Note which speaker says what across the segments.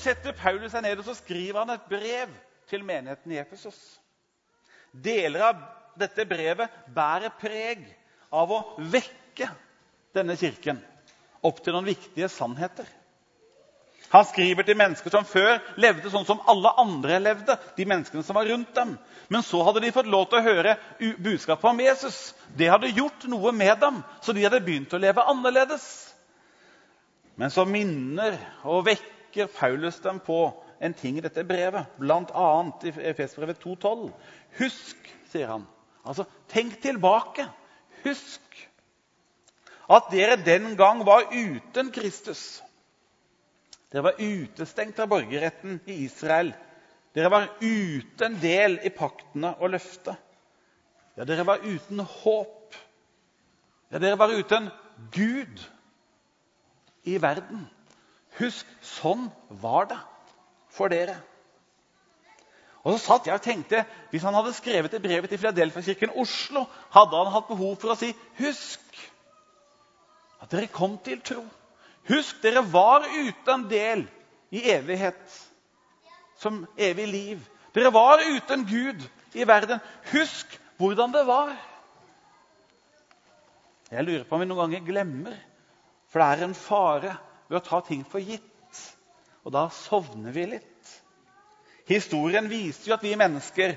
Speaker 1: setter Paulus seg ned og så skriver han et brev til menigheten i Efesos. Deler av dette brevet bærer preg av å vekke denne kirken opp til noen viktige sannheter. Han skriver til mennesker som før levde sånn som alle andre levde. de menneskene som var rundt dem. Men så hadde de fått lov til å høre budskapet om Jesus. Det hadde gjort noe med dem, så de hadde begynt å leve annerledes. Men så minner og vekker Paulus dem på en ting i dette brevet, bl.a. i Efesbrevet 2,12. Husk, sier han. Altså, tenk tilbake. Husk at dere den gang var uten Kristus. Dere var utestengt av borgerretten i Israel. Dere var uten del i paktene og løftet. Ja, dere var uten håp. Ja, dere var uten Gud i verden. Husk, sånn var det for dere. Og så satt jeg og tenkte, Hvis han hadde skrevet det brevet til Filadelfia-kirken Oslo, hadde han hatt behov for å si 'Husk at dere kom til tro'. Husk, dere var uten del i evighet, som evig liv. Dere var uten Gud i verden. Husk hvordan det var. Jeg lurer på om vi noen ganger glemmer, for det er en fare ved å ta ting for gitt. Og da sovner vi litt. Historien viser jo at vi mennesker,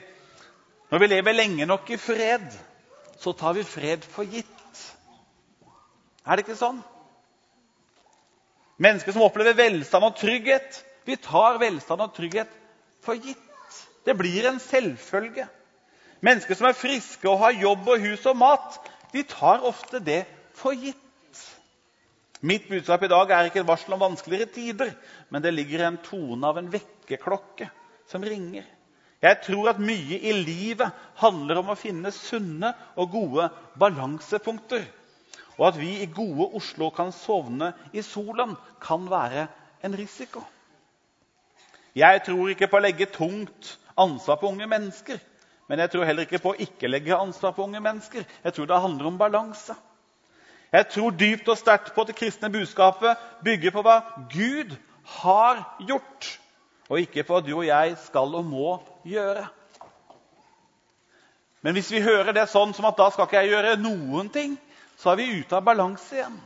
Speaker 1: når vi lever lenge nok i fred, så tar vi fred for gitt. Er det ikke sånn? Mennesker som opplever velstand og trygghet, vi tar velstand og trygghet for gitt. Det blir en selvfølge. Mennesker som er friske og har jobb og hus og mat, de tar ofte det for gitt. Mitt budskap i dag er ikke et varsel om vanskeligere tider, men det ligger en tone av en vekkerklokke som ringer. Jeg tror at mye i livet handler om å finne sunne og gode balansepunkter. Og at vi i gode Oslo kan sovne i solen, kan være en risiko. Jeg tror ikke på å legge tungt ansvar på unge mennesker. Men jeg tror heller ikke på å ikke legge ansvar på unge mennesker. Jeg tror det handler om balanse. Jeg tror dypt og sterkt på at det kristne budskapet bygger på hva Gud har gjort, og ikke på hva du og jeg skal og må gjøre. Men hvis vi hører det sånn som at da skal ikke jeg gjøre noen ting, så er vi ute av balanse igjen.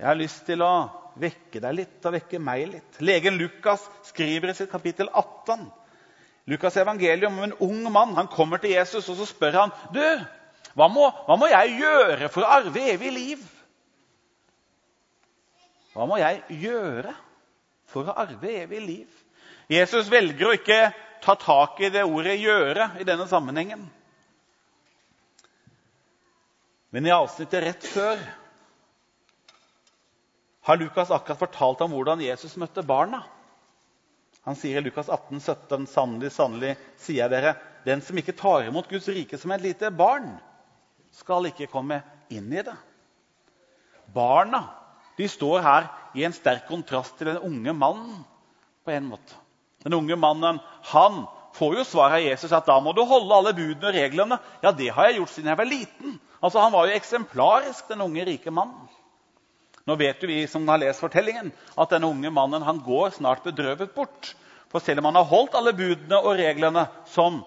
Speaker 1: Jeg har lyst til å vekke deg litt og vekke meg litt. Legen Lukas skriver i sitt kapittel 18 Lukas evangelium om en ung mann. Han kommer til Jesus og så spør han, du, hva må, hva må jeg gjøre for å arve evig liv? Hva må jeg gjøre for å arve evig liv? Jesus velger å ikke ta tak i det ordet 'gjøre' i denne sammenhengen. Men i avsnittet rett før har Lukas akkurat fortalt om hvordan Jesus møtte barna. Han sier i Lukas 18, 17, sannelig, sannelig, sier jeg dere, den som ikke tar imot Guds rike som et lite barn, skal ikke komme inn i det. Barna de står her i en sterk kontrast til den unge mannen. på en måte. Den unge mannen han får jo svar av Jesus at da må du holde alle budene og reglene. Ja, det har jeg gjort siden jeg var liten. Altså, Han var jo eksemplarisk, den unge, rike mannen. Nå vet jo vi som har lest fortellingen, at denne unge mannen han går snart bedrøvet bort. For selv om han har holdt alle budene og reglene som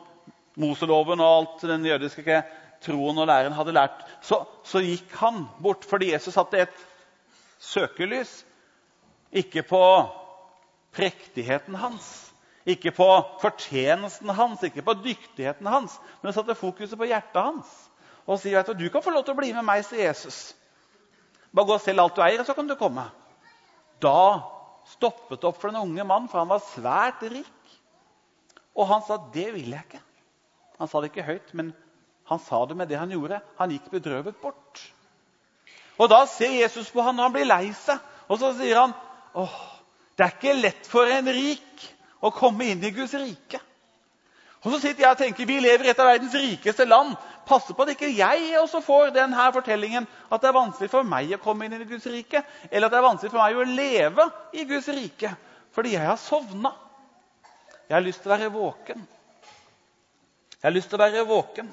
Speaker 1: Moseloven og alt den jødiske troen og læren hadde lært, så, så gikk han bort fordi Jesus satte et søkelys ikke på prektigheten hans, ikke på fortjenesten hans, ikke på dyktigheten hans, men satte fokuset på hjertet hans. Og sier at du kan få lov til å bli med meg, sier Jesus. Bare gå og selg alt du eier, så kan du komme. Da stoppet det opp for den unge mannen, for han var svært rik. Og han sa, 'Det vil jeg ikke'. Han sa det ikke høyt, men han sa det med det han gjorde. Han gikk bedrøvet bort. Og Da ser Jesus på han og han blir lei seg, og så sier han, 'Åh, det er ikke lett for en rik å komme inn i Guds rike'. Og så sitter jeg og tenker, Vi lever i et av verdens rikeste land passe på at ikke jeg også får denne fortellingen at det er vanskelig for meg å komme inn i Guds rike, eller at det er vanskelig for meg å leve i Guds rike fordi jeg har sovna. Jeg har lyst til å være våken. Jeg har lyst til å være våken.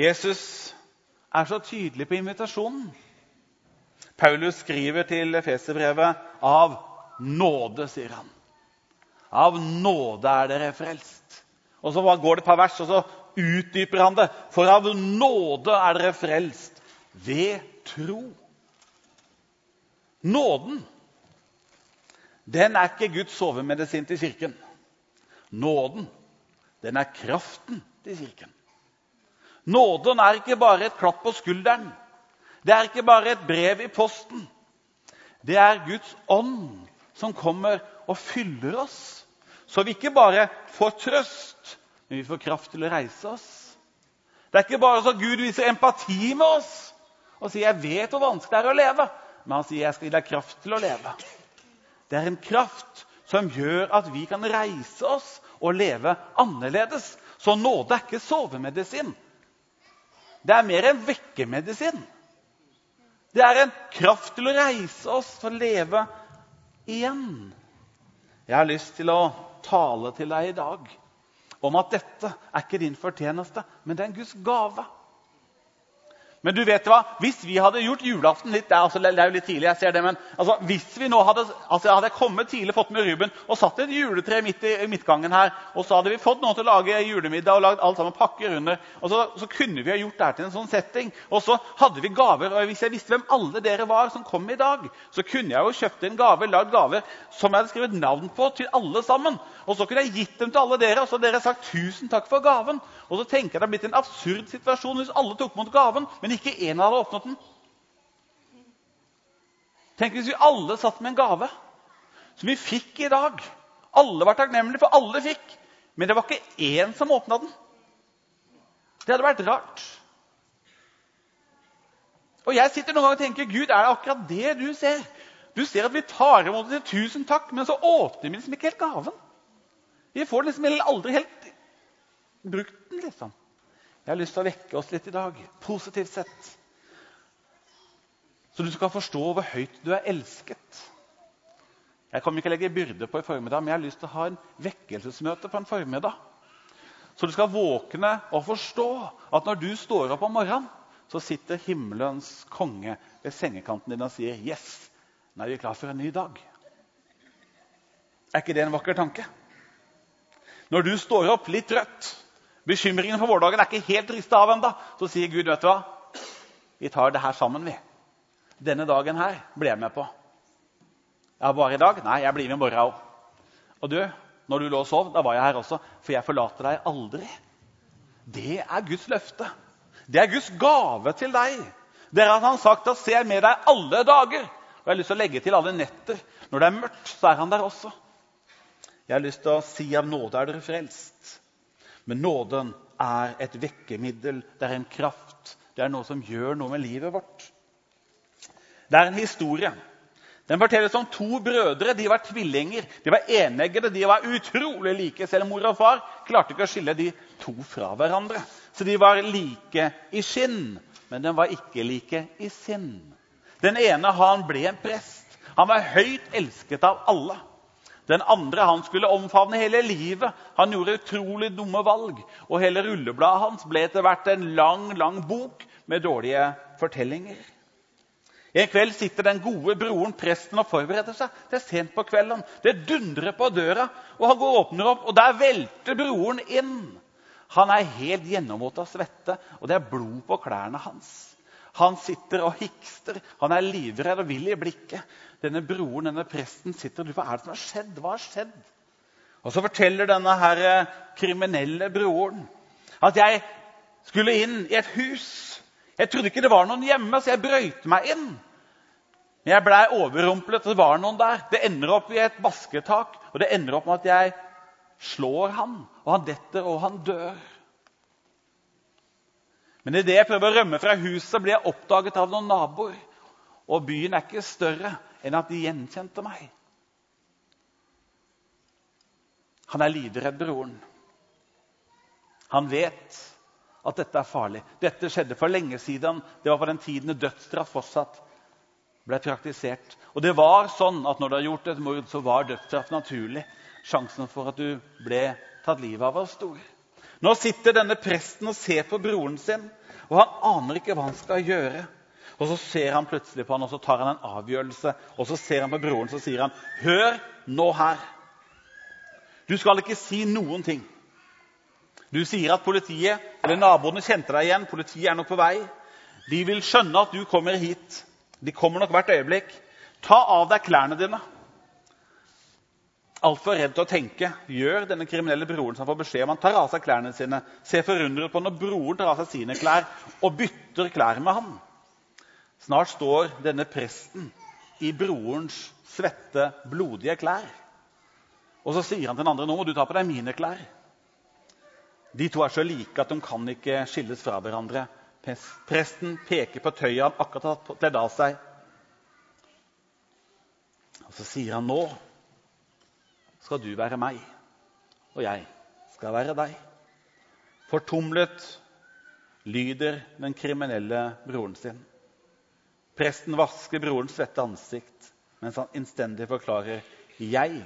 Speaker 1: Jesus er så tydelig på invitasjonen. Paulus skriver til Feserbrevet av nåde, sier han. Av nåde er dere frelst. Og Så går det et par vers, og så utdyper han det. For av nåde er dere frelst ved tro. Nåden, den er ikke Guds sovemedisin til Kirken. Nåden, den er kraften til Kirken. Nåden er ikke bare et klapp på skulderen. Det er ikke bare et brev i posten. Det er Guds ånd som kommer og fyller oss, så vi ikke bare får trøst, men vi får kraft til å reise oss. Det er ikke bare så Gud viser empati med oss og sier 'jeg vet hvor vanskelig det er å leve', men han sier 'jeg skal gi deg kraft til å leve'. Det er en kraft som gjør at vi kan reise oss og leve annerledes. Så nåde er ikke sovemedisin. Det er mer en vekkemedisin. Det er en kraft til å reise oss til å leve igjen. Jeg har lyst til å tale til deg i dag om at dette er ikke din fortjeneste, men det er en Guds gave. Men du vet hva? hvis vi hadde gjort julaften litt, det er, altså, det er jo litt tidlig, jeg ser det, men altså, hvis vi nå hadde, altså, hadde jeg kommet tidlig, fått med Ruben og satt et juletre midt i midtgangen her, og så hadde vi fått noen til å lage julemiddag og lagd alt sammen pakker under, og så, så, kunne vi ha gjort det til en sånn setting. Og så hadde vi gaver. og Hvis jeg visste hvem alle dere var som kom i dag, så kunne jeg jo kjøpt en gave, lagd gaver som jeg hadde skrevet navn på til alle sammen. Og så kunne jeg gitt dem til alle dere, og så hadde dere sagt tusen takk for gaven. Og så tenker jeg Det hadde blitt en absurd situasjon hvis alle tok mot gaven, men ikke én hadde åpnet den. Tenk hvis vi alle satt med en gave som vi fikk i dag. Alle var takknemlige, for alle fikk. Men det var ikke én som åpna den. Det hadde vært rart. Og jeg sitter noen ganger og tenker Gud, er det akkurat det du ser? Du ser at vi tar imot det til tusen takk, men så åpner vi liksom ikke helt gaven. Vi får liksom aldri helt brukt den, liksom. Jeg har lyst til å vekke oss litt i dag, positivt sett. Så du skal forstå hvor høyt du er elsket. Jeg kommer ikke å legge byrde på i formiddag, men jeg har lyst til å ha en vekkelsesmøte på en formiddag. Så du skal våkne og forstå at når du står opp om morgenen, så sitter himmelens konge ved sengekanten din og sier 'Yes, nå er vi klar for en ny dag'. Er ikke det en vakker tanke? Når du står opp litt trøtt, Bekymringen for vårdagen er ikke helt rista av ennå. Så sier Gud, vet du hva? Vi tar det her sammen, vi. Denne dagen her blir jeg med på. Ja, bare i dag? Nei, jeg blir med i morgen òg. Og du, når du lå og sov, da var jeg her også, for jeg forlater deg aldri. Det er Guds løfte. Det er Guds gave til deg. Det er at han sagt at 'se med deg alle dager'. Og jeg har lyst til å legge til alle netter. Når det er mørkt, så er han der også. Jeg har lyst til å si av nåde er dere frelst. Men nåden er et vekkemiddel, det er en kraft. Det er noe som gjør noe med livet vårt. Det er en historie. Den fortelles om to brødre. De var tvillinger. De var eneggede. De var utrolig like. Selv mor og far klarte ikke å skille de to fra hverandre. Så de var like i skinn, men de var ikke like i sinn. Den ene han ble en prest. Han var høyt elsket av alle. Den andre han skulle omfavne hele livet. Han gjorde utrolig dumme valg. Og hele rullebladet hans ble etter hvert en lang, lang bok med dårlige fortellinger. En kveld sitter den gode broren presten og forbereder seg. Det er sent på kvelden. Det dundrer på døra, og han går og åpner opp, og der velter broren inn. Han er helt gjennomvåt av svette, og det er blod på klærne hans. Han sitter og hikster, han er livredd og vill i blikket denne broren, denne presten, sitter og lurer hva er det som har skjedd. Hva har skjedd? Og så forteller denne her eh, kriminelle broren at jeg skulle inn i et hus. Jeg trodde ikke det var noen hjemme, så jeg brøyte meg inn. Men jeg blei overrumplet. og Det var noen der. Det ender opp i et basketak, og det ender opp med at jeg slår han, og han detter, og han dør. Men idet jeg prøver å rømme fra huset, blir jeg oppdaget av noen naboer. Og byen er ikke større enn at de gjenkjente meg. Han er livredd, broren. Han vet at dette er farlig. Dette skjedde for lenge siden. Det var på den tiden dødsstraff fortsatt ble praktisert. Og det var sånn at når du har gjort et mord, så var dødsstraff naturlig. Sjansen for at du ble tatt livet av, var stor. Nå sitter denne presten og ser på broren sin, og han aner ikke hva han skal gjøre. Og så ser han plutselig på han, og så tar han en avgjørelse. Og så ser han på broren så sier han, 'Hør nå her. Du skal ikke si noen ting.' Du sier at politiet eller naboene kjente deg igjen. Politiet er nok på vei. De vil skjønne at du kommer hit. De kommer nok hvert øyeblikk. Ta av deg klærne dine. Altfor redd til å tenke gjør denne kriminelle broren som får beskjed om han tar av seg klærne sine, ser forundret på når broren tar av seg sine klær og bytter klær med ham. Snart står denne presten i brorens svette, blodige klær. Og så sier han til den andre nå må du ta på deg mine klær. De to er så like at de kan ikke skilles fra hverandre. Presten peker på tøyet han akkurat har kledd av seg. Og så sier han nå skal du være meg, og jeg skal være deg. Fortumlet lyder den kriminelle broren sin. Presten vasker brorens svette ansikt mens han innstendig forklarer jeg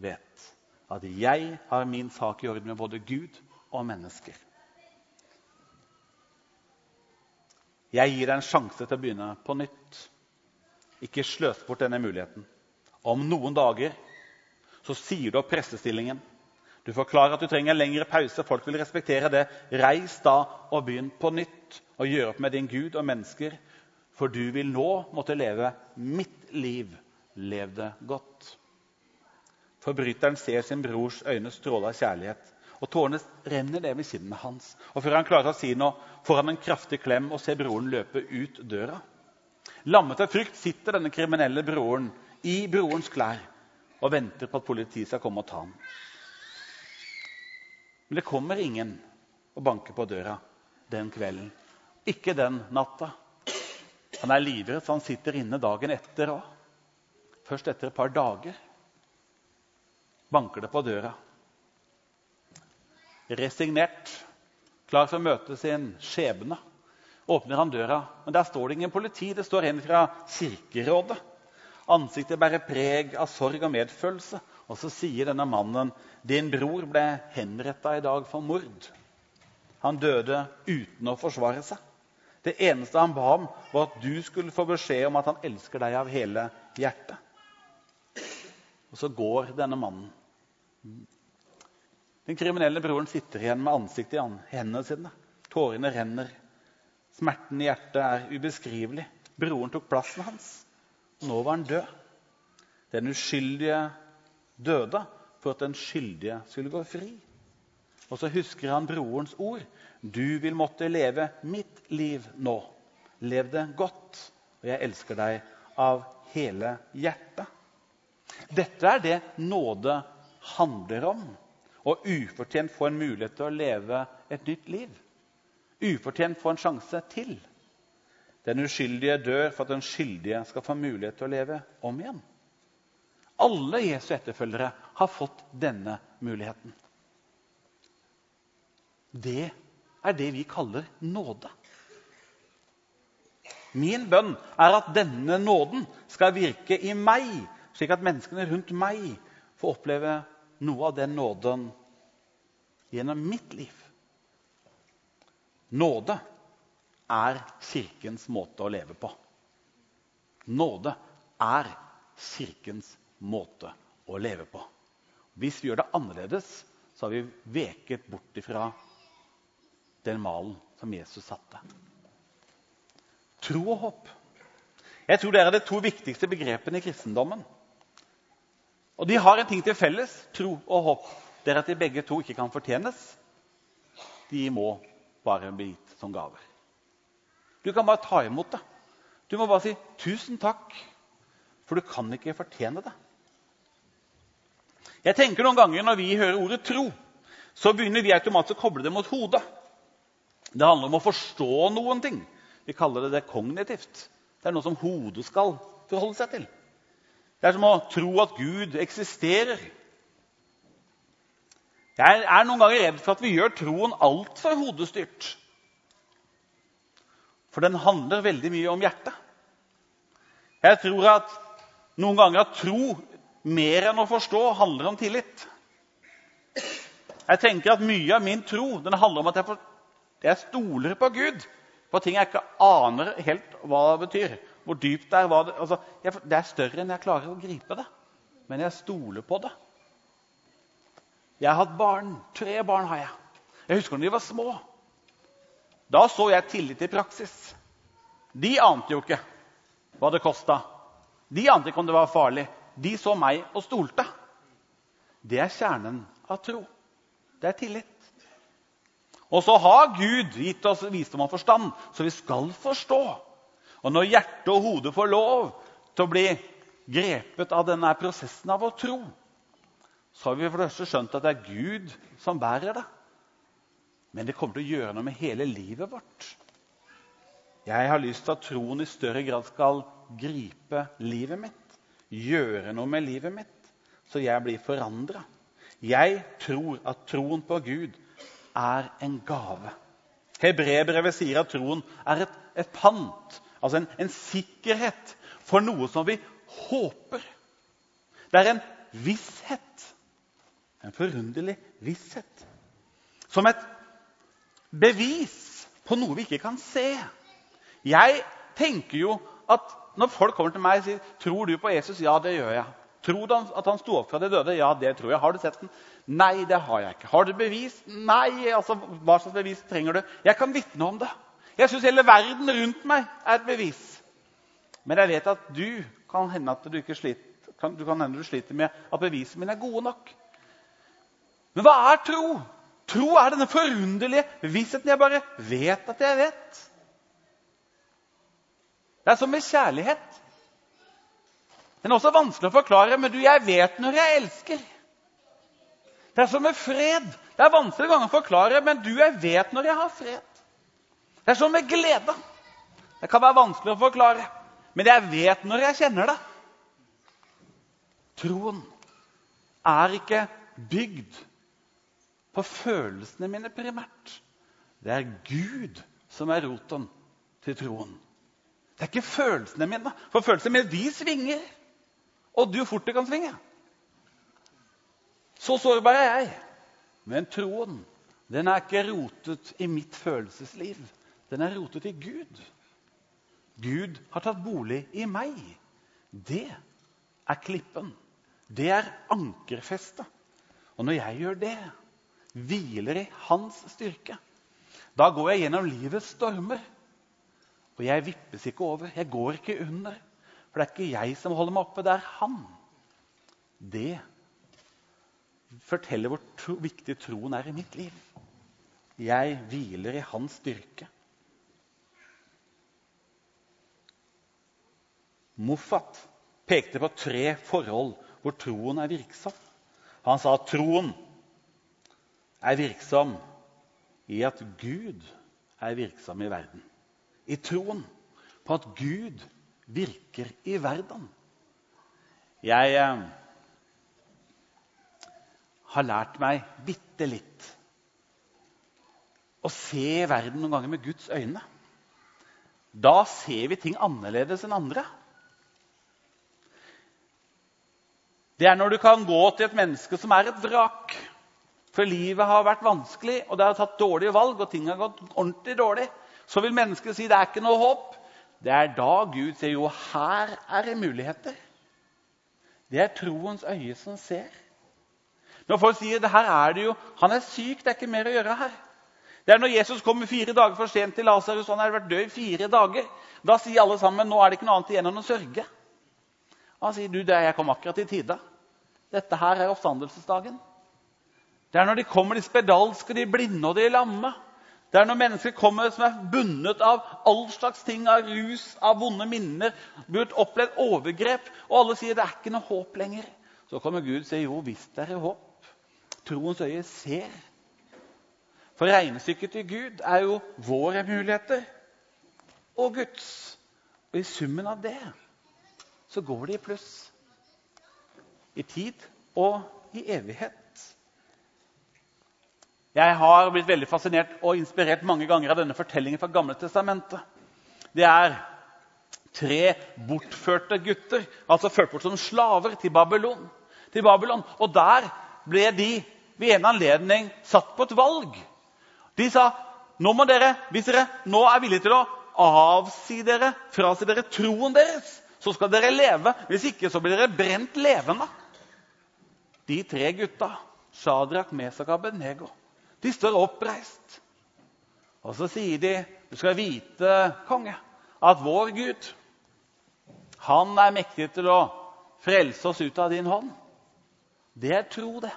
Speaker 1: vet at jeg har min sak i orden med både Gud og mennesker. Jeg gir deg en sjanse til å begynne på nytt. Ikke sløs bort denne muligheten. Om noen dager så sier du opp prestestillingen. Du forklarer at du trenger en lengre pause. Folk vil respektere det. Reis da og begynn på nytt og gjør opp med din Gud og mennesker. For du vil nå måtte leve mitt liv. Lev det godt. Forbryteren ser sin brors øyne stråle av kjærlighet, og tårene renner ned ved kinnene hans. Og Før han klarer å si noe, får han en kraftig klem og ser broren løpe ut døra. Lammet av frykt sitter denne kriminelle broren i brorens klær og venter på at politiet skal komme og ta ham. Men det kommer ingen og banker på døra den kvelden. Ikke den natta. Han er livredd, så han sitter inne dagen etter òg. Først etter et par dager banker det på døra. Resignert, klar for å møte sin skjebne, åpner han døra. Men der står det ingen politi. Det står en fra Kirkerådet. Ansiktet bærer preg av sorg og medfølelse. Og så sier denne mannen, 'Din bror ble henretta i dag for mord.' Han døde uten å forsvare seg. Det eneste han ba om, var at du skulle få beskjed om at han elsker deg av hele hjertet. Og så går denne mannen. Den kriminelle broren sitter igjen med ansiktet i hendene sine. Tårene renner. Smerten i hjertet er ubeskrivelig. Broren tok plassen hans. Nå var han død. Den uskyldige døde for at den skyldige skulle gå fri. Og så husker han brorens ord. Du vil måtte leve mitt liv nå. Lev det godt, og jeg elsker deg av hele hjertet. Dette er det nåde handler om. Å ufortjent få en mulighet til å leve et nytt liv. Ufortjent få en sjanse til. Den uskyldige dør for at den skyldige skal få mulighet til å leve om igjen. Alle Jesu etterfølgere har fått denne muligheten. Det er det vi kaller nåde. Min bønn er at denne nåden skal virke i meg, slik at menneskene rundt meg får oppleve noe av den nåden gjennom mitt liv. Nåde er Kirkens måte å leve på. Nåde er Kirkens måte å leve på. Hvis vi gjør det annerledes, så har vi veket bort ifra den malen som Jesus satte. Tro og håp. Jeg tror det er de to viktigste begrepene i kristendommen. Og de har en ting til felles, tro og håp. Det er at de begge to ikke kan fortjenes. De må bare bli gitt som gaver. Du kan bare ta imot det. Du må bare si 'tusen takk', for du kan ikke fortjene det. Jeg tenker noen ganger Når vi hører ordet tro, så begynner vi automatisk å koble det mot hodet. Det handler om å forstå noen ting. Vi kaller det det kognitivt. Det er noe som hodet skal forholde seg til. Det er som å tro at Gud eksisterer. Jeg er noen ganger redd for at vi gjør troen altfor hodestyrt. For den handler veldig mye om hjertet. Jeg tror at noen ganger at tro mer enn å forstå handler om tillit. Jeg tenker at Mye av min tro den handler om at jeg, jeg stoler på Gud. på ting jeg ikke aner helt hva det betyr. Hvor dypt det er. Det, altså, jeg, det er større enn jeg klarer å gripe det. Men jeg stoler på det. Jeg har hatt barn. Tre barn har jeg. Jeg husker når de var små. Da så jeg tillit i praksis. De ante jo ikke hva det kosta. De ante ikke om det var farlig. De så meg og stolte. Det er kjernen av tro. Det er tillit. Og så har Gud gitt oss visdom og forstand, så vi skal forstå. Og når hjertet og hodet får lov til å bli grepet av denne prosessen av å tro, så har vi for det første skjønt at det er Gud som bærer det. Men det kommer til å gjøre noe med hele livet vårt. Jeg har lyst til at troen i større grad skal gripe livet mitt, gjøre noe med livet mitt, så jeg blir forandra. Jeg tror at troen på Gud er en gave. Hebreerbrevet sier at troen er et, et pant, altså en, en sikkerhet for noe som vi håper. Det er en visshet. En forunderlig visshet. Som et bevis på noe vi ikke kan se. Jeg tenker jo at når folk kommer til meg og sier 'Tror du på Jesus?' Ja, det gjør jeg. Tror du at han sto opp fra de døde? Ja, det tror jeg. Har du sett den? Nei, det har jeg ikke. Har du bevis? Nei. altså, Hva slags bevis trenger du? Jeg kan vitne om det. Jeg syns hele verden rundt meg er et bevis. Men jeg vet at du kan hende at du sliter, kan, du kan hende du sliter med at bevisene mine er gode nok. Men hva er tro? Tro er denne forunderlige vissheten jeg bare vet at jeg vet. Det er som med kjærlighet. Den er også vanskelig å forklare, men du, jeg vet når jeg elsker. Det er som med fred. Det er vanskelig å forklare, men du, jeg vet når jeg har fred. Det er som med glede. Det kan være vanskelig å forklare, men jeg vet når jeg kjenner det. Troen er ikke bygd på følelsene mine primært. Det er Gud som er roten til troen. Det er ikke følelsene mine, for følelsene mine de svinger. Og du fort det kan svinge. Så sårbar er jeg. Men troen den er ikke rotet i mitt følelsesliv. Den er rotet i Gud. Gud har tatt bolig i meg. Det er klippen. Det er ankerfestet. Og når jeg gjør det, hviler i hans styrke, da går jeg gjennom livets stormer. Og jeg vippes ikke over. Jeg går ikke under. For det er ikke jeg som holder meg oppe, det er han. Det forteller hvor tro, viktig troen er i mitt liv. Jeg hviler i hans styrke. Moffat pekte på tre forhold hvor troen er virksom. Han sa at troen er virksom i at Gud er virksom i verden. I troen på at Gud virker i verden. Jeg eh, har lært meg bitte litt å se verden noen ganger med Guds øyne. Da ser vi ting annerledes enn andre. Det er når du kan gå til et menneske som er et vrak. For livet har vært vanskelig, og det har tatt dårlige valg, og ting har gått ordentlig dårlig. Så vil mennesket si det er ikke noe håp. Det er da Gud sier jo, her er det muligheter. Det er troens øye som ser. Når folk sier det her er det jo, han er syk, det er ikke mer å gjøre her. Det er når Jesus kommer fire dager for sent til Lasarus, han har vært død i fire dager. Da sier alle sammen nå er det ikke noe annet igjen enn å sørge. Og han sier du, det er jeg kom akkurat i tide. Dette her er oppstandelsesdagen. Det er når de kommer, de spedalske, de blinde og de lamme. Det er når mennesker kommer som er bundet av all slags ting, av rus, av vonde minner, burde opplevd overgrep, og alle sier det er ikke noe håp lenger. Så kommer Gud og sier jo er det håp. Troens øye ser. For regnestykket til Gud er jo våre muligheter og Guds. Og i summen av det så går det i pluss. I tid og i evighet. Jeg har blitt veldig fascinert og inspirert mange ganger av denne fortellingen fra Gamle testamentet. Det er tre bortførte gutter, altså ført bort som slaver til Babylon. til Babylon. Og der ble de ved en anledning satt på et valg. De sa nå må dere, hvis dere nå er villige til å avsi dere, frasi dere troen deres, så skal dere leve. Hvis ikke så blir dere brent levende. De tre gutta, Shadrach, Mesak og Abednego, de står oppreist. Og så sier de, 'Du skal vite, konge, at vår Gud, han er mektig til å frelse oss ut av din hånd.' Det er tro, det.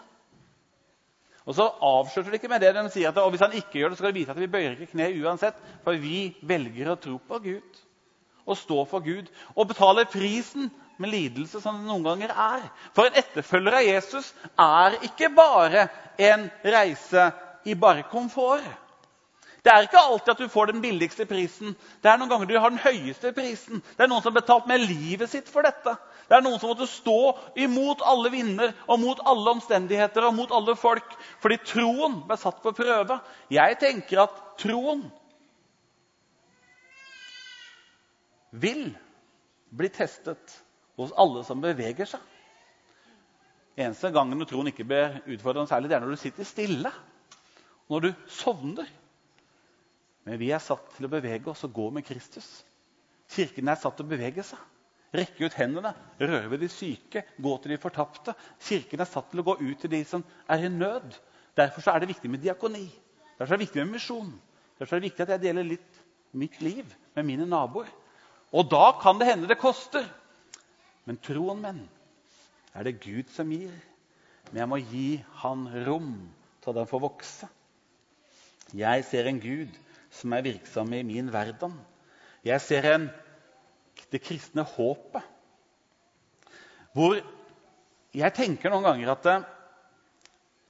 Speaker 1: Og så avslutter de ikke med det. De sier at hvis han ikke gjør det, så skal de vite at vi bøyer ikke kne uansett. For vi velger å tro på Gud og stå for Gud og betale prisen med lidelse, som det noen ganger er. For en etterfølger av Jesus er ikke bare en reise i bare komfort. Det er ikke alltid at du får den billigste prisen. Det er noen ganger du har den høyeste prisen. Det er noen som har betalt med livet sitt for dette. Det er noen som måtte stå imot alle vinder og mot alle omstendigheter og mot alle folk fordi troen ble satt på prøve. Jeg tenker at troen vil bli testet hos alle som beveger seg. Eneste gangen troen ikke blir utfordret særlig, det er når du sitter stille. Når du sovner. Men vi er satt til å bevege oss og gå med Kristus. Kirken er satt til å bevege seg. Rekke ut hendene, røre ved de syke, gå til de fortapte. Kirken er satt til å gå ut til de som er i nød. Derfor er det viktig med diakoni. Derfor er det viktig med misjon. Derfor er det viktig at jeg deler litt mitt liv med mine naboer. Og da kan det hende det koster. Men troen min er det Gud som gir. Men jeg må gi Han rom til at den får vokse. Jeg ser en Gud som er virksom i min verden. Jeg ser en, det kristne håpet. Hvor jeg tenker noen ganger at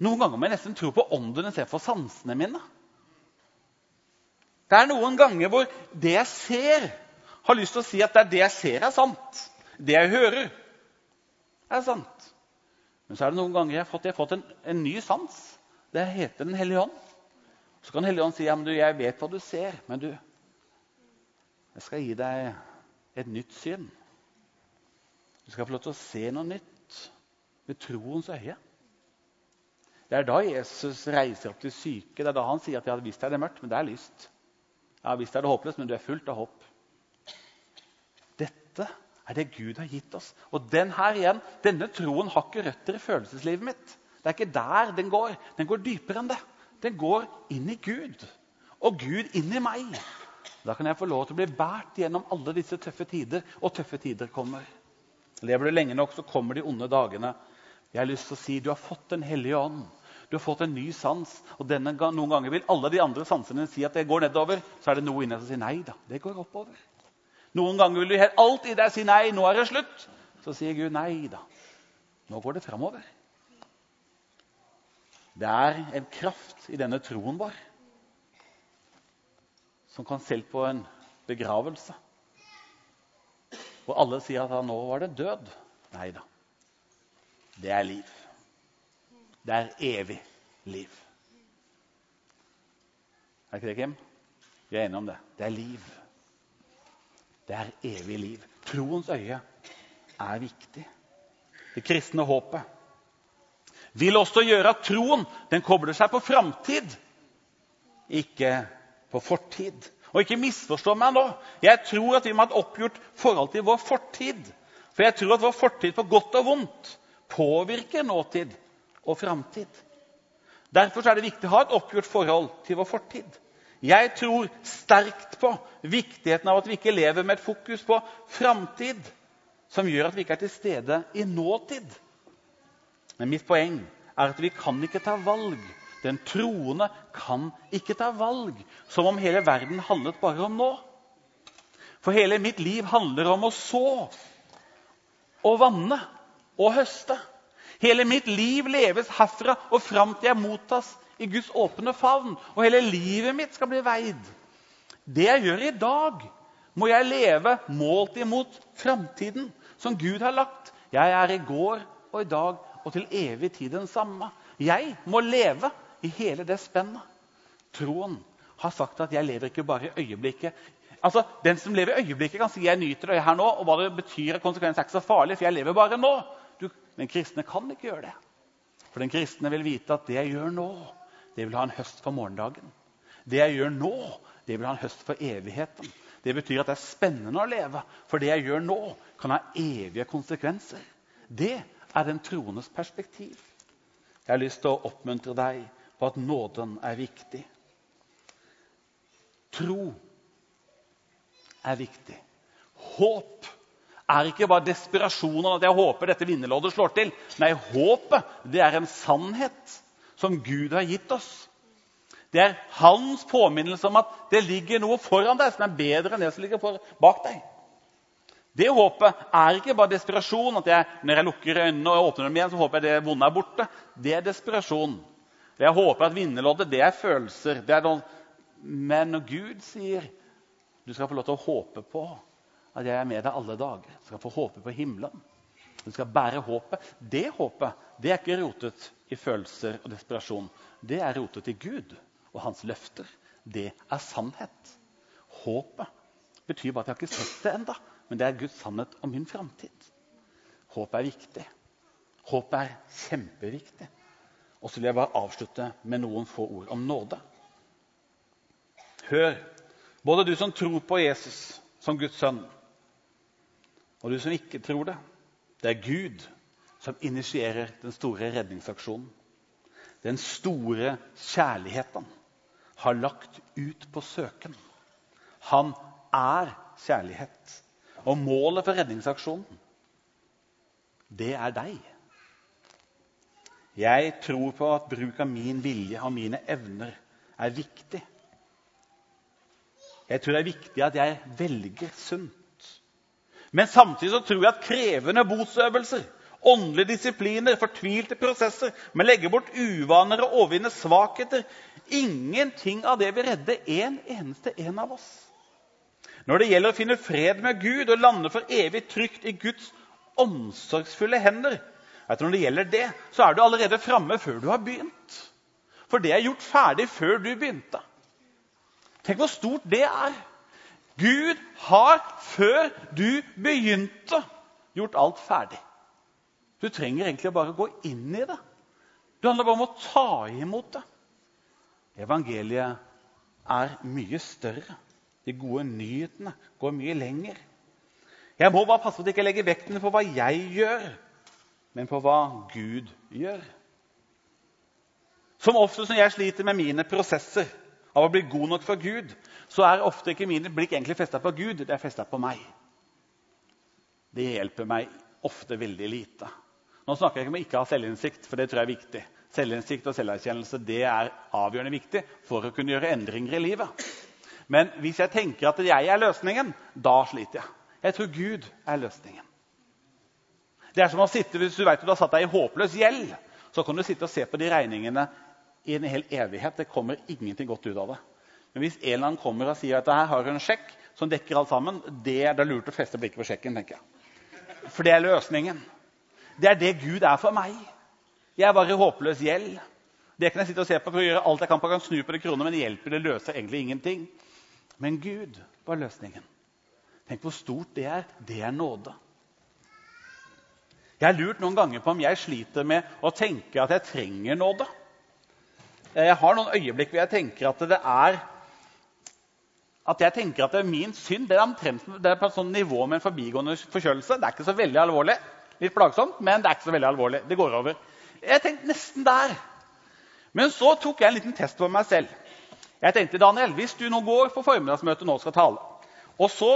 Speaker 1: noen ganger må jeg nesten tro på ånden istedenfor sansene mine. Det er noen ganger hvor det jeg ser, har lyst til å si at det er det jeg ser, er sant. Det jeg hører, er sant. Men så er det noen ganger jeg har fått, jeg har fått en, en ny sans. Det heter Den hellige ånd. Så kan Helligånd si ja, men du, jeg vet hva du ser, men du, jeg skal gi deg et nytt syn. Du skal få lov til å se noe nytt med troens øye. Det er da Jesus reiser opp til syke. Det er da han sier at ja, visst er det mørkt, men det er lyst. Ja, visst er det håpløst, men du er fullt av håp. Dette er det Gud har gitt oss. Og den her igjen, denne troen har ikke røtter i følelseslivet mitt. Det er ikke der den går. Den går dypere enn det den går inn i Gud. Og Gud inn i meg. Da kan jeg få lov til å bli båret gjennom alle disse tøffe tider. Og tøffe tider kommer. Lever du lenge nok, så kommer de onde dagene. Jeg har lyst til å si du har fått Den hellige ånd. Du har fått en ny sans. Og denne, noen ganger vil alle de andre sansene si at det går nedover. Så er det noe inni deg som sier nei da, det går oppover. Noen ganger vil du alt i deg si nei, nå er det slutt. Så sier Gud nei da, nå går det framover. Det er en kraft i denne troen vår som kan selv på en begravelse hvor alle sier at nå var det død. Nei da. Det er liv. Det er evig liv. Er ikke det, Kim? Vi er enige om det. Det er liv. Det er evig liv. Troens øye er viktig. Det kristne håpet vil også gjøre at troen den kobler seg på framtid, ikke på fortid. Og ikke misforstå meg nå. Jeg tror at vi må ha et oppgjort forhold til vår fortid. For jeg tror at vår fortid på godt og vondt påvirker nåtid og framtid. Derfor er det viktig å ha et oppgjort forhold til vår fortid. Jeg tror sterkt på viktigheten av at vi ikke lever med et fokus på framtid som gjør at vi ikke er til stede i nåtid. Men mitt poeng er at vi kan ikke ta valg. Den troende kan ikke ta valg som om hele verden handlet bare om nå. For hele mitt liv handler om å så og vanne og høste. Hele mitt liv leves herfra og fram til jeg mottas i Guds åpne favn. Og hele livet mitt skal bli veid. Det jeg gjør i dag, må jeg leve målt imot framtiden som Gud har lagt. Jeg er i går og i dag og til evig tid den samme. Jeg må leve i hele det spennet. Troen har sagt at jeg lever ikke bare i øyeblikket. Altså, Den som lever i øyeblikket, kan si jeg nyter det her nå. og hva det betyr, konsekvensen er ikke så farlig, for jeg lever bare nå. Du, den kristne kan ikke gjøre det. For den kristne vil vite at det jeg gjør nå, det vil ha en høst for morgendagen. Det jeg gjør nå, det vil ha en høst for evigheten. Det betyr at det er spennende å leve, for det jeg gjør nå, kan ha evige konsekvenser. Det er den troendes perspektiv. Jeg har lyst til å oppmuntre deg på at nåden er viktig. Tro er viktig. Håp er ikke bare desperasjonen at jeg håper dette vinnerloddet slår til. Nei, håpet det er en sannhet som Gud har gitt oss. Det er hans påminnelse om at det ligger noe foran deg som er bedre enn det som ligger bak deg. Det håpet er ikke bare desperasjon. at jeg, Når jeg lukker øynene og åpner dem igjen, så håper jeg det vonde er borte. Det er desperasjon. Jeg håper at vinnerloddet det er følelser. Det er noen... Men når Gud sier du skal få lov til å håpe på at jeg er med deg alle dager. Du skal få håpe på himmelen. Du skal bære håpet. Det håpet det er ikke rotet i følelser og desperasjon. Det er rotet i Gud og hans løfter. Det er sannhet. Håpet betyr bare at jeg har ikke sett det enda, men det er Guds sannhet om min framtid. Håp er viktig. Håp er kjempeviktig. Og så vil jeg bare avslutte med noen få ord om nåde. Hør, både du som tror på Jesus som Guds sønn, og du som ikke tror det. Det er Gud som initierer den store redningsaksjonen. Den store kjærligheten har lagt ut på søken. Han er kjærlighet. Og målet for redningsaksjonen, det er deg. Jeg tror på at bruk av min vilje og mine evner er viktig. Jeg tror det er viktig at jeg velger sunt. Men samtidig så tror jeg at krevende botsøvelser, åndelige disipliner, fortvilte prosesser med å legge bort uvaner og overvinne svakheter Ingenting av det vil redde en eneste en av oss. Når det gjelder å finne fred med Gud og lande for evig trygt i Guds omsorgsfulle hender, at når det gjelder det, så er du allerede framme før du har begynt. For det er gjort ferdig før du begynte. Tenk hvor stort det er. Gud har, før du begynte, gjort alt ferdig. Du trenger egentlig bare å gå inn i det. Det handler bare om å ta imot det. Evangeliet er mye større. De gode nyhetene går mye lenger. Jeg må bare passe på at jeg ikke legger vekten på hva jeg gjør, men på hva Gud gjør. Som oftest når jeg sliter med mine prosesser av å bli god nok for Gud, så er ofte ikke mine blikk egentlig festa på Gud, det er festa på meg. Det hjelper meg ofte veldig lite. Nå snakker jeg ikke om å ikke ha selvinnsikt, for det tror jeg er viktig. Selvinnsikt og selverkjennelse det er avgjørende viktig for å kunne gjøre endringer i livet. Men hvis jeg tenker at jeg er løsningen, da sliter jeg. Jeg tror Gud er løsningen. Det er som å sitte, Hvis du vet at du har satt deg i håpløs gjeld, så kan du sitte og se på de regningene i en hel evighet. Det kommer ingenting godt ut av det. Men hvis en eller annen kommer og sier at her har du en sjekk som dekker alt sammen, det er det lurt å feste blikket på sjekken. tenker jeg. For det er løsningen. Det er det Gud er for meg. Jeg er bare i håpløs gjeld. Det kan jeg sitte og se på for å gjøre alt jeg kan på å snu på det kroner, men det hjelper, det løser egentlig ingenting. Men Gud var løsningen. Tenk hvor stort det er. Det er nåde. Jeg har lurt noen ganger på om jeg sliter med å tenke at jeg trenger nåde. Jeg har noen øyeblikk hvor jeg tenker at det er at jeg tenker at det er min synd det er, omtrent, det er på et sånt nivå med en forbigående forkjølelse. Det er ikke så veldig alvorlig. Litt plagsomt, men det er ikke så veldig alvorlig. Det går over. Jeg tenkte nesten der. Men så tok jeg en liten test på meg selv. Jeg tenkte, Daniel, Hvis du nå går på formiddagsmøtet nå skal tale, og så,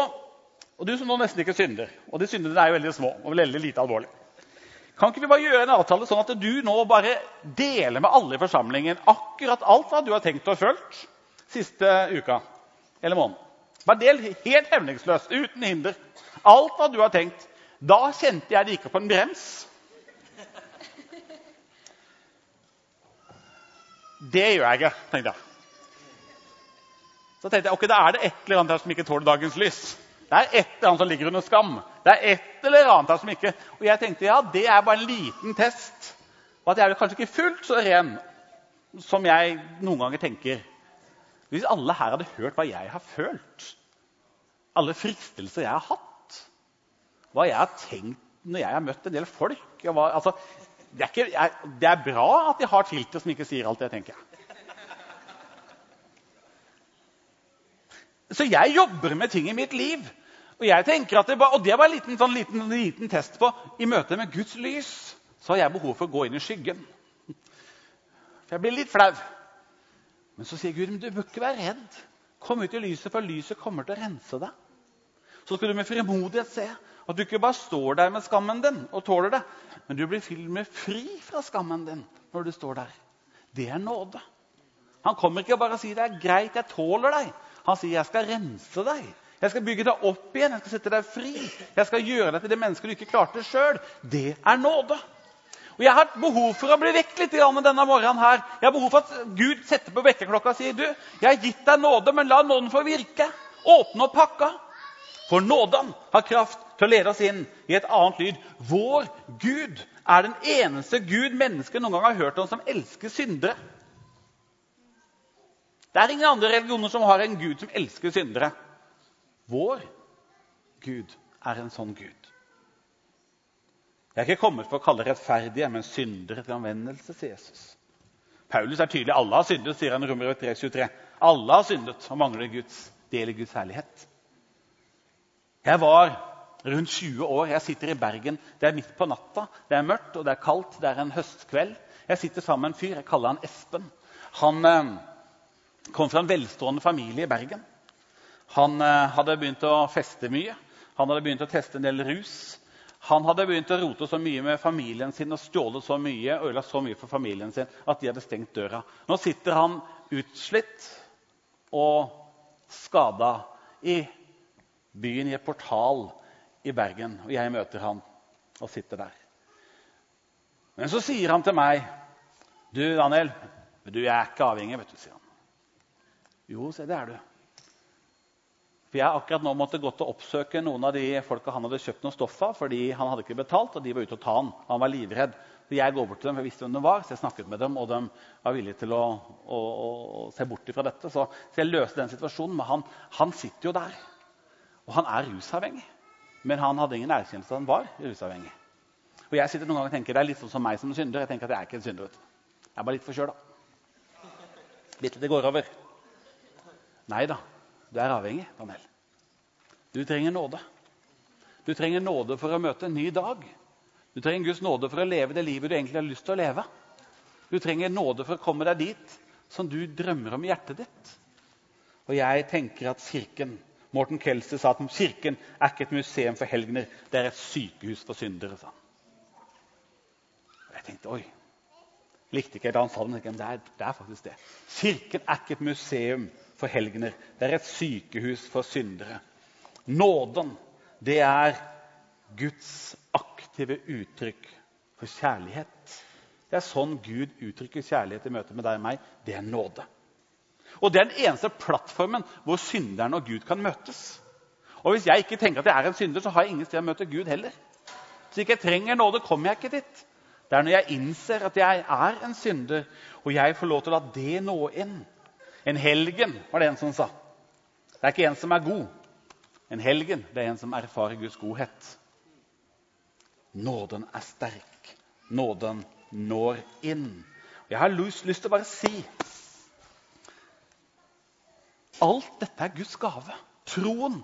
Speaker 1: og du som nå nesten ikke synder Og de syndene er jo veldig små og veldig lite alvorlige Kan ikke vi bare gjøre en avtale sånn at du nå bare deler med alle i forsamlingen akkurat alt hva du har tenkt og følt siste uka eller måneden? Bare del helt hemningsløst, uten hinder. Alt hva du har tenkt. Da kjente jeg det gikk opp en brems. Det gjør jeg ikke, tenkte jeg. Så tenkte jeg, ok, da er det et eller annet her som ikke tåler dagens lys. Det er et eller annet som ligger under skam. Det er et eller annet her som ikke Og jeg tenkte ja, det er bare en liten test. Og at jeg er kanskje ikke fullt så ren som jeg noen ganger tenker. Hvis alle her hadde hørt hva jeg har følt, alle fristelser jeg har hatt, hva jeg har tenkt når jeg har møtt en del folk hva, altså, det, er ikke, jeg, det, er bra at de har filter som ikke sier alt det, tenker Så jeg jobber med ting i mitt liv. Og jeg tenker at det, bare, og det var en liten, sånn liten, liten test på i møte med Guds lys. Så har jeg behov for å gå inn i skyggen. For jeg blir litt flau. Men så sier Gud men du bør ikke være redd. Kom ut i lyset, for lyset kommer til å rense deg. Så skal du med frimodighet se at du ikke bare står der med skammen din og tåler det, men du blir med fri fra skammen din når du står der. Det er nåde. Han kommer ikke bare og sier det er greit, jeg tåler deg. Han sier jeg skal rense deg. Jeg skal bygge deg opp igjen, jeg skal sette deg fri. Jeg skal gjøre deg til det mennesket du ikke klarte sjøl. Det er nåde. Og Jeg har behov for å bli vekk litt denne morgenen. her. Jeg har behov for at Gud setter på vekkerklokka og sier du, jeg har gitt deg nåde, men la nåden få virke. Åpne opp pakka. For nåden har kraft til å lede oss inn i et annet lyd. Vår Gud er den eneste Gud mennesket noen gang har hørt om som elsker syndere. Det er ingen andre religioner som har en Gud som elsker syndere. Vår Gud er en sånn Gud. Jeg er ikke kommet for å kalle rettferdige, men syndere til anvendelse, sier Jesus. Paulus er tydelig. Alle har syndet, sier han i Romer 3, 23. Alle har syndet og mangler Guds del i Guds herlighet. Jeg var rundt 20 år. Jeg sitter i Bergen. Det er midt på natta. Det er mørkt og det er kaldt. Det er en høstkveld. Jeg sitter sammen med en fyr. Jeg kaller han Espen. Han eh, kom fra en velstående familie i Bergen. Han eh, hadde begynt å feste mye. Han hadde begynt å teste en del rus. Han hadde begynt å rote så mye med familien sin og stjålet så mye og ødelagt så mye for familien sin at de hadde stengt døra. Nå sitter han utslitt og skada i byen i et portal i Bergen. Og jeg møter han og sitter der. Men så sier han til meg Du, Daniel, du, er ikke avhengig, vet du, sier han. Jo, se, det er du. For Jeg akkurat nå måtte gått og oppsøke noen av de folka han hadde kjøpt noe stoff av. fordi han hadde ikke betalt, og de var ute og ta han. Han var livredd. Så Jeg går bort til dem, for jeg visste hvem de var, så jeg snakket med dem. Og de var villige til å, å, å se bort fra dette. Så, så, jeg løste den situasjonen. Men han, han, sitter jo der. Og han er rusavhengig. Men han hadde ingen erkjennelse av at han var rusavhengig. Og jeg sitter noen ganger og tenker, Det er litt sånn som meg som synder. Jeg tenker at jeg er ikke en synder. Jeg er bare litt forkjøla. Bitte det går over. Nei da. Du er avhengig, Daniel. Du trenger nåde. Du trenger nåde for å møte en ny dag. Du trenger Guds nåde for å leve det livet du egentlig har lyst til å leve. Du trenger nåde for å komme deg dit som du drømmer om i hjertet ditt. Og jeg tenker at kirken Morten Kelsey sa at kirken er ikke et museum for helgener, det er et sykehus for syndere. sa Jeg tenkte oi, likte ikke da han sa det, men det er, det er faktisk det. Kirken er ikke et museum for helgener. Det er et sykehus for syndere. Nåden, det er Guds aktive uttrykk for kjærlighet. Det er sånn Gud uttrykker kjærlighet i møte med deg og meg. Det er nåde. Og det er den eneste plattformen hvor synderen og Gud kan møtes. Og Hvis jeg ikke tenker at jeg er en synder, så har jeg ingen sted å møte Gud heller. Så ikke jeg trenger nåde, kommer jeg ikke dit. Det er når jeg innser at jeg er en synder, og jeg får lov til å la det nå inn en helgen, var det en som sa. Det er ikke en som er god. En helgen det er en som erfarer Guds godhet. Nåden er sterk. Nåden når inn. Jeg har lyst, lyst til å bare si Alt dette er Guds gave. Troen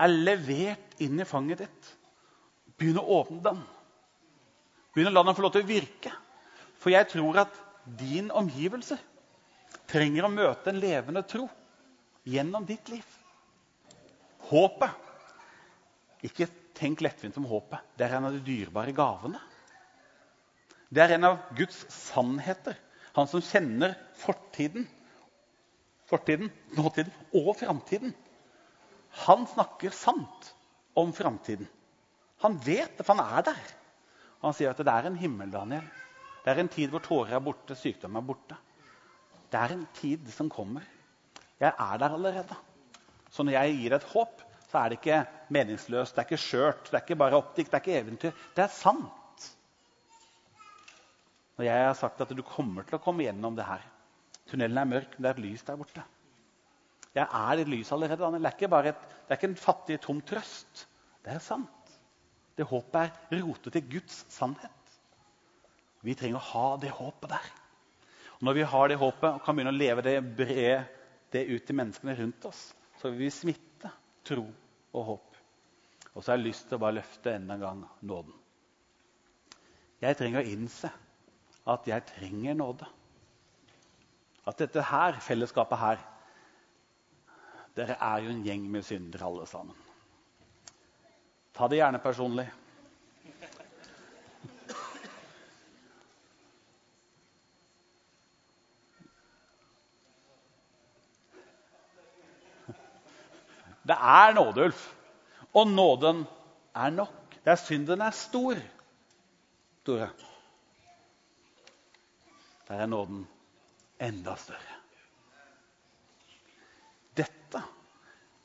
Speaker 1: er levert inn i fanget ditt. Begynn å åpne den. Begynn å la den få lov til å virke. For jeg tror at din omgivelse trenger å møte en levende tro gjennom ditt liv. Håpet. Ikke tenk lettvint om håpet. Det er en av de dyrebare gavene. Det er en av Guds sannheter. Han som kjenner fortiden, fortiden nåtiden og framtiden. Han snakker sant om framtiden. Han vet det, for han er der. Han sier at det er en himmel, Daniel. Det er en tid hvor tårer er borte, sykdom er borte. Det er en tid som kommer. Jeg er der allerede. Så når jeg gir et håp, så er det ikke meningsløst, det er ikke skjørt, det er ikke bare optikk, det er ikke eventyr. Det er sant. Når jeg har sagt at du kommer til å komme gjennom det her Tunnelen er mørk, men det er et lys der borte. Jeg er et lys allerede. Det er ikke, bare et, det er ikke en fattig, tom trøst. Det er sant. Det håpet er rotet til Guds sannhet. Vi trenger å ha det håpet der. Når vi har det håpet og kan begynne å leve det bre det ut til menneskene rundt oss, så vil vi smitte tro og håp. Og så har jeg lyst til å bare løfte enda en gang nåden. Jeg trenger å innse at jeg trenger nåde. At dette her, fellesskapet her Dere er jo en gjeng med syndere, alle sammen. Ta det gjerne personlig. Det er nåde, Ulf. Og nåden er nok. Der synden er stor, Tore, der er nåden enda større. Dette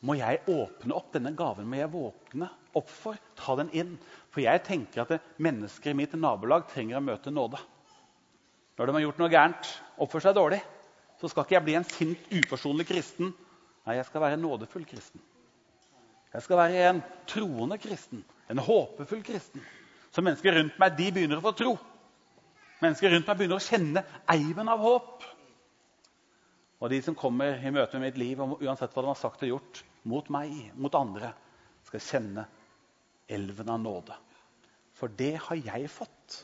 Speaker 1: må jeg åpne opp. Denne gaven må jeg våkne opp for. Ta den inn. For jeg tenker at mennesker i mitt nabolag trenger å møte nåde. Når de har gjort noe gærent, oppført seg dårlig, så skal ikke jeg bli en sint, uforsonlig kristen. Nei, jeg skal være en nådefull kristen. Jeg skal være en troende kristen, en håpefull kristen. Så mennesker rundt meg de begynner å få tro. Mennesker rundt meg begynner å kjenne eiven av håp. Og de som kommer i møte med mitt liv, uansett hva de har sagt og gjort, mot meg, mot andre, skal kjenne elven av nåde. For det har jeg fått.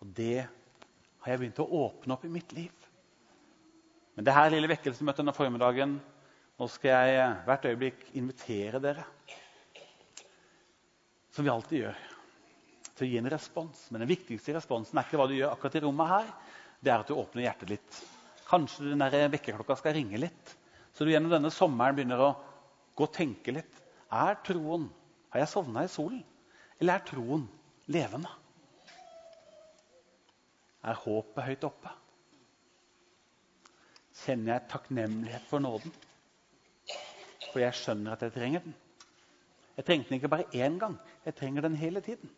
Speaker 1: Og det har jeg begynt å åpne opp i mitt liv. Men det her lille vekkelsesmøtet denne formiddagen nå skal jeg eh, hvert øyeblikk invitere dere, som vi alltid gjør, til å gi en respons. Men den viktigste responsen er ikke hva du gjør akkurat i rommet her. Det er at du åpner hjertet litt. Kanskje den vekkerklokka skal ringe litt. Så du gjennom denne sommeren begynner å gå og tenke litt. Er troen Har jeg sovna i solen? Eller er troen levende? Er håpet høyt oppe? Kjenner jeg takknemlighet for nåden? For jeg skjønner at jeg trenger den. Jeg trengte den ikke bare én gang. Jeg trenger den hele tiden.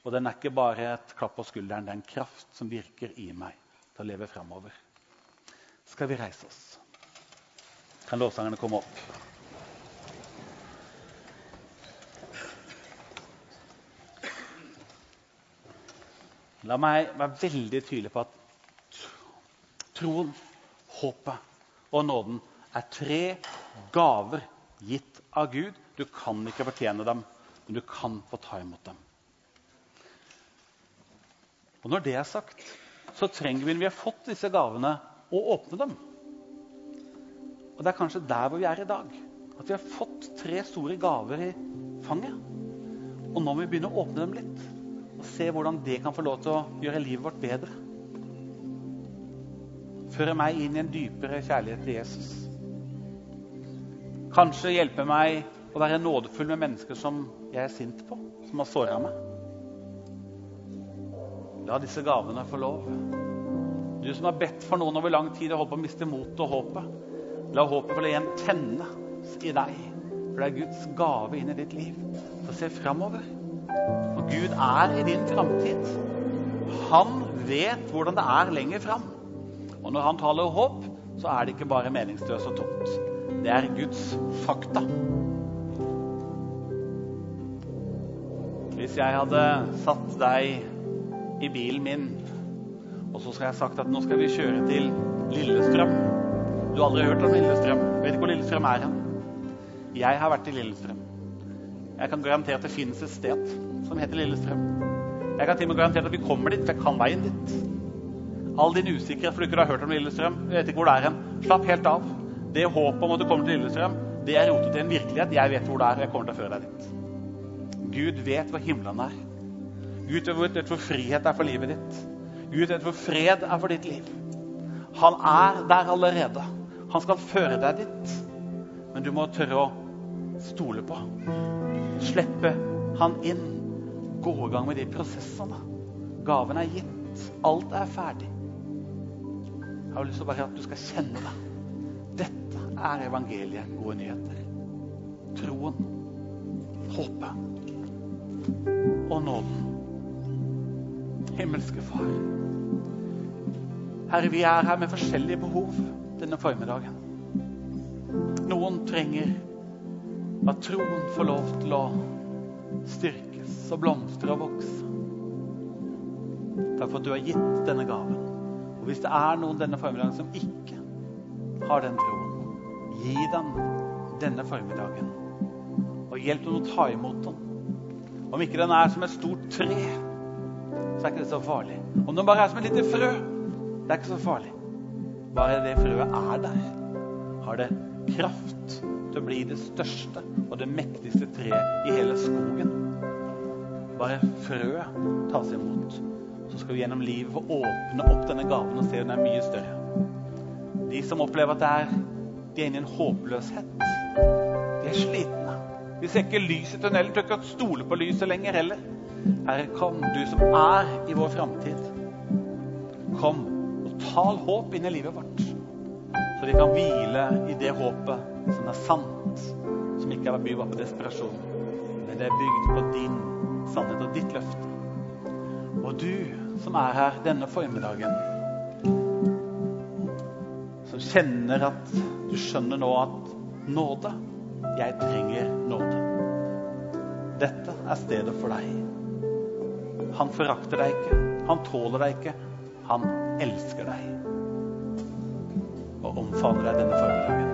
Speaker 1: Og den er ikke bare et klapp på skulderen, det er en kraft som virker i meg til å leve framover. Skal vi reise oss? Kan lovsangerne komme opp? La meg være veldig tydelig på at troen, håpet og nåden er tre gaver gitt av Gud. Du kan ikke fortjene dem, men du kan få ta imot dem. Og Når det er sagt, så trenger vi når vi har fått disse gavene, å åpne dem. Og Det er kanskje der hvor vi er i dag. At vi har fått tre store gaver i fanget. Og nå må vi begynne å åpne dem litt og se hvordan det kan få lov til å gjøre livet vårt bedre. Føre meg inn i en dypere kjærlighet til Jesus. Kanskje hjelpe meg å være nådefull med mennesker som jeg er sint på, som har såra meg. La disse gavene få lov. Du som har bedt for noen over lang tid og holdt på å miste motet og håpet. La håpet få igjen tenne i deg. For det er Guds gave inn i ditt liv. Så se framover. Og Gud er i din framtid. Han vet hvordan det er lenger fram. Og når han taler håp, så er det ikke bare meningsløst og tomt. Det er Guds fakta. Hvis jeg hadde satt deg i bilen min, og så skal jeg sagt at nå skal vi kjøre til Lillestrøm Du har aldri hørt om Lillestrøm? Vet ikke hvor Lillestrøm er hen? Jeg har vært i Lillestrøm. Jeg kan garantere at det finnes et sted som heter Lillestrøm. Jeg kan til og med garantere at vi kommer dit, for jeg kan veien dit. All din usikkerhet for du ikke har hørt om Lillestrøm, vet ikke hvor det er hen. Slapp helt av. Det håpet om at du kommer til Lillestrøm, det er rotet til en virkelighet. Jeg vet hvor det er, og jeg kommer til å føre deg dit. Gud vet hvor himmelen er. Gud vet hvor frihet er for livet ditt. Gud vet hvor fred er for ditt liv. Han er der allerede. Han skal føre deg dit. Men du må tørre å stole på. Slippe han inn. Gå i gang med de prosessene. Gaven er gitt. Alt er ferdig. Jeg har lyst til bare at du skal kjenne det er evangeliet gode nyheter. Troen, håpet og nåden. Himmelske Far. Herre, vi er her med forskjellige behov denne formiddagen. Noen trenger at troen får lov til å styrkes og blomstre og vokse. Takk for at du har gitt denne gaven. Og hvis det er noen denne formiddagen som ikke har den troen, gi dem denne formiddagen. Og hjelp dem å ta imot den. Om ikke den er som et stort tre, så er ikke det så farlig. Om den bare er som et lite frø, det er ikke så farlig. Bare det frøet er der, har det kraft til å bli det største og det mektigste treet i hele skogen. Bare frøet tas imot. Så skal vi gjennom livet få åpne opp denne gaven og se den er mye større. De som opplever at det er, de er inne i en håpløshet, de er slitne. De ser ikke lys i tunnelen, tør ikke stole på lyset lenger heller. Herre, kom, du som er i vår framtid. Kom og tal håp inn i livet vårt, så vi kan hvile i det håpet som er sant, som ikke er bygd på desperasjon, men det er bygd på din sannhet og ditt løfte. Og du som er her denne formiddagen, kjenner at du skjønner nå at nåde Jeg trenger nåde. Dette er stedet for deg. Han forakter deg ikke. Han tåler deg ikke. Han elsker deg. Og omfavner deg denne formiddagen.